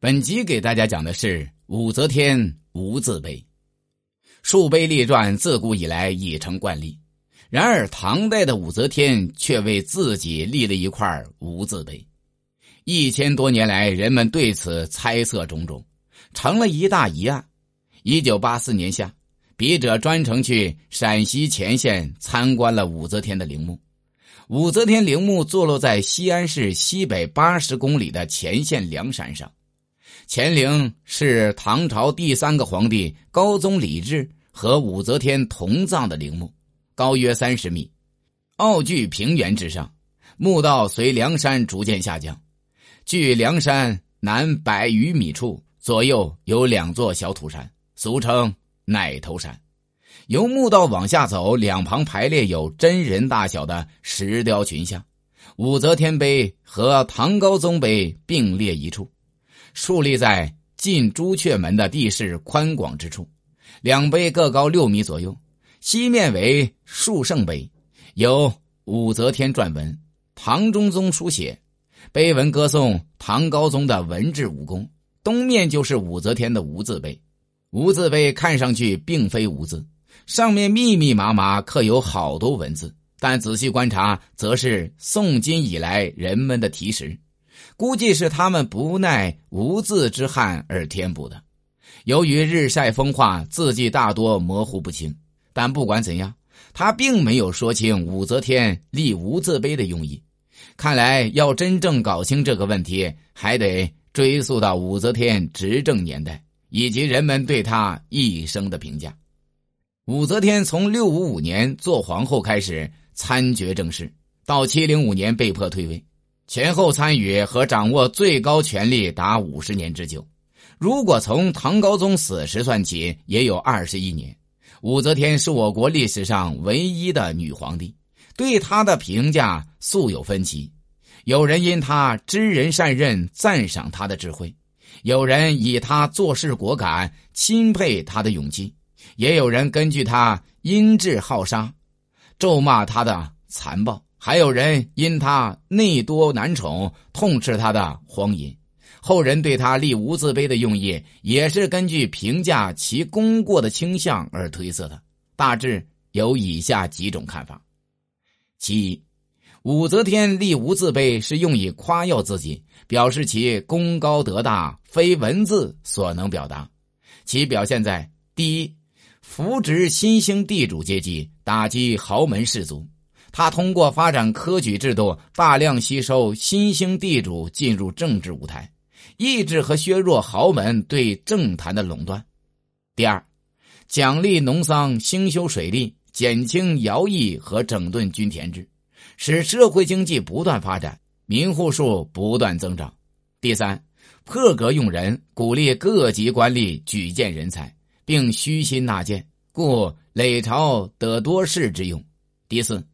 本集给大家讲的是武则天无字碑。树碑立传自古以来已成惯例，然而唐代的武则天却为自己立了一块无字碑。一千多年来，人们对此猜测种种，成了一大疑案。一九八四年夏，笔者专程去陕西乾县参观了武则天的陵墓。武则天陵墓坐落在西安市西北八十公里的乾县梁山上。乾陵是唐朝第三个皇帝高宗李治和武则天同葬的陵墓，高约三十米，傲踞平原之上。墓道随梁山逐渐下降，距梁山南百余米处，左右有两座小土山，俗称奶头山。由墓道往下走，两旁排列有真人大小的石雕群像，武则天碑和唐高宗碑并列一处。矗立在进朱雀门的地势宽广之处，两碑各高六米左右。西面为树圣碑，有武则天撰文，唐中宗书写，碑文歌颂唐高宗的文治武功。东面就是武则天的无字碑，无字碑看上去并非无字，上面密密麻麻刻有好多文字，但仔细观察，则是宋金以来人们的题石。估计是他们不耐无字之憾而填补的。由于日晒风化，字迹大多模糊不清。但不管怎样，他并没有说清武则天立无字碑的用意。看来要真正搞清这个问题，还得追溯到武则天执政年代以及人们对她一生的评价。武则天从六五五年做皇后开始参决政事，到七零五年被迫退位。前后参与和掌握最高权力达五十年之久，如果从唐高宗死时算起，也有二十一年。武则天是我国历史上唯一的女皇帝，对她的评价素有分歧。有人因她知人善任，赞赏她的智慧；有人以她做事果敢，钦佩她的勇气；也有人根据她阴质好杀，咒骂她的残暴。还有人因他内多男宠，痛斥他的荒淫。后人对他立无字碑的用意，也是根据评价其功过的倾向而推测的。大致有以下几种看法：其一，武则天立无字碑是用以夸耀自己，表示其功高德大，非文字所能表达。其表现在第一，扶植新兴地主阶级，打击豪门士族。他通过发展科举制度，大量吸收新兴地主进入政治舞台，抑制和削弱豪门对政坛的垄断。第二，奖励农桑，兴修水利，减轻徭役和整顿均田制，使社会经济不断发展，民户数不断增长。第三，破格用人，鼓励各级官吏举荐人才，并虚心纳谏，故累朝得多士之用。第四。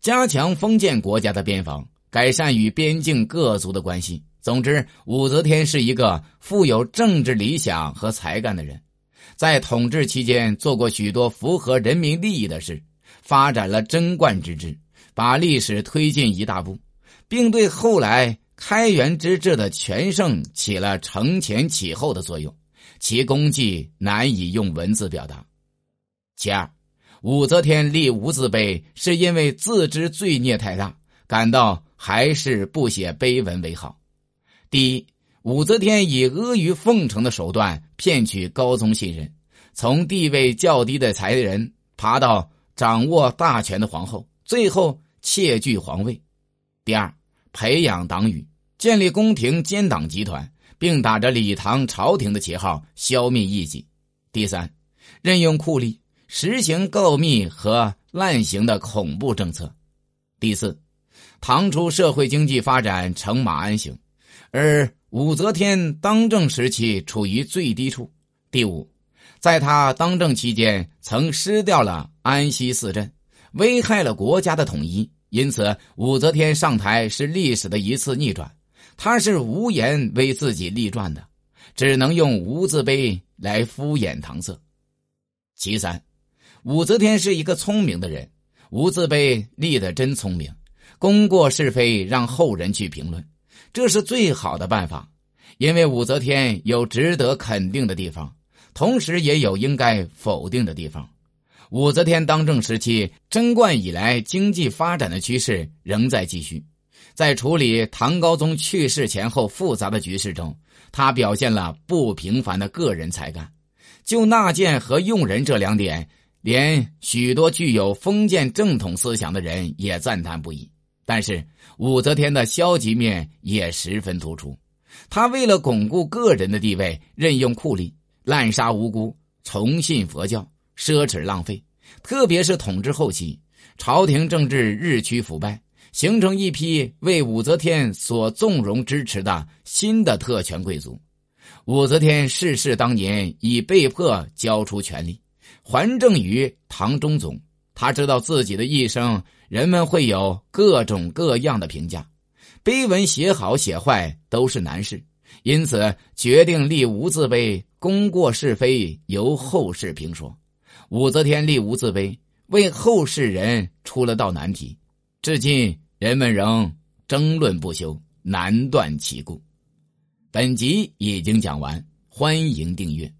加强封建国家的边防，改善与边境各族的关系。总之，武则天是一个富有政治理想和才干的人，在统治期间做过许多符合人民利益的事，发展了贞观之治，把历史推进一大步，并对后来开元之治的全盛起了承前启后的作用。其功绩难以用文字表达。其二。武则天立无字碑，是因为自知罪孽太大，感到还是不写碑文为好。第一，武则天以阿谀奉承的手段骗取高宗信任，从地位较低的才人爬到掌握大权的皇后，最后窃据皇位。第二，培养党羽，建立宫廷奸党集团，并打着李唐朝廷的旗号消灭异己。第三，任用酷吏。实行告密和滥行的恐怖政策。第四，唐初社会经济发展呈马鞍形，而武则天当政时期处于最低处。第五，在他当政期间曾失掉了安西四镇，危害了国家的统一。因此，武则天上台是历史的一次逆转。他是无颜为自己立传的，只能用无字碑来敷衍搪塞。其三。武则天是一个聪明的人，无字碑立的真聪明，功过是非让后人去评论，这是最好的办法。因为武则天有值得肯定的地方，同时也有应该否定的地方。武则天当政时期，贞观以来经济发展的趋势仍在继续。在处理唐高宗去世前后复杂的局势中，他表现了不平凡的个人才干。就纳谏和用人这两点，连许多具有封建正统思想的人也赞叹不已。但是武则天的消极面也十分突出。他为了巩固个人的地位，任用酷吏，滥杀无辜，崇信佛教。奢侈浪费，特别是统治后期，朝廷政治日趋腐败，形成一批为武则天所纵容支持的新的特权贵族。武则天逝世当年，已被迫交出权力，还政于唐中宗。他知道自己的一生，人们会有各种各样的评价，碑文写好写坏都是难事，因此决定立无字碑，功过是非由后世评说。武则天立无字碑，为后世人出了道难题，至今人们仍争论不休，难断其故。本集已经讲完，欢迎订阅。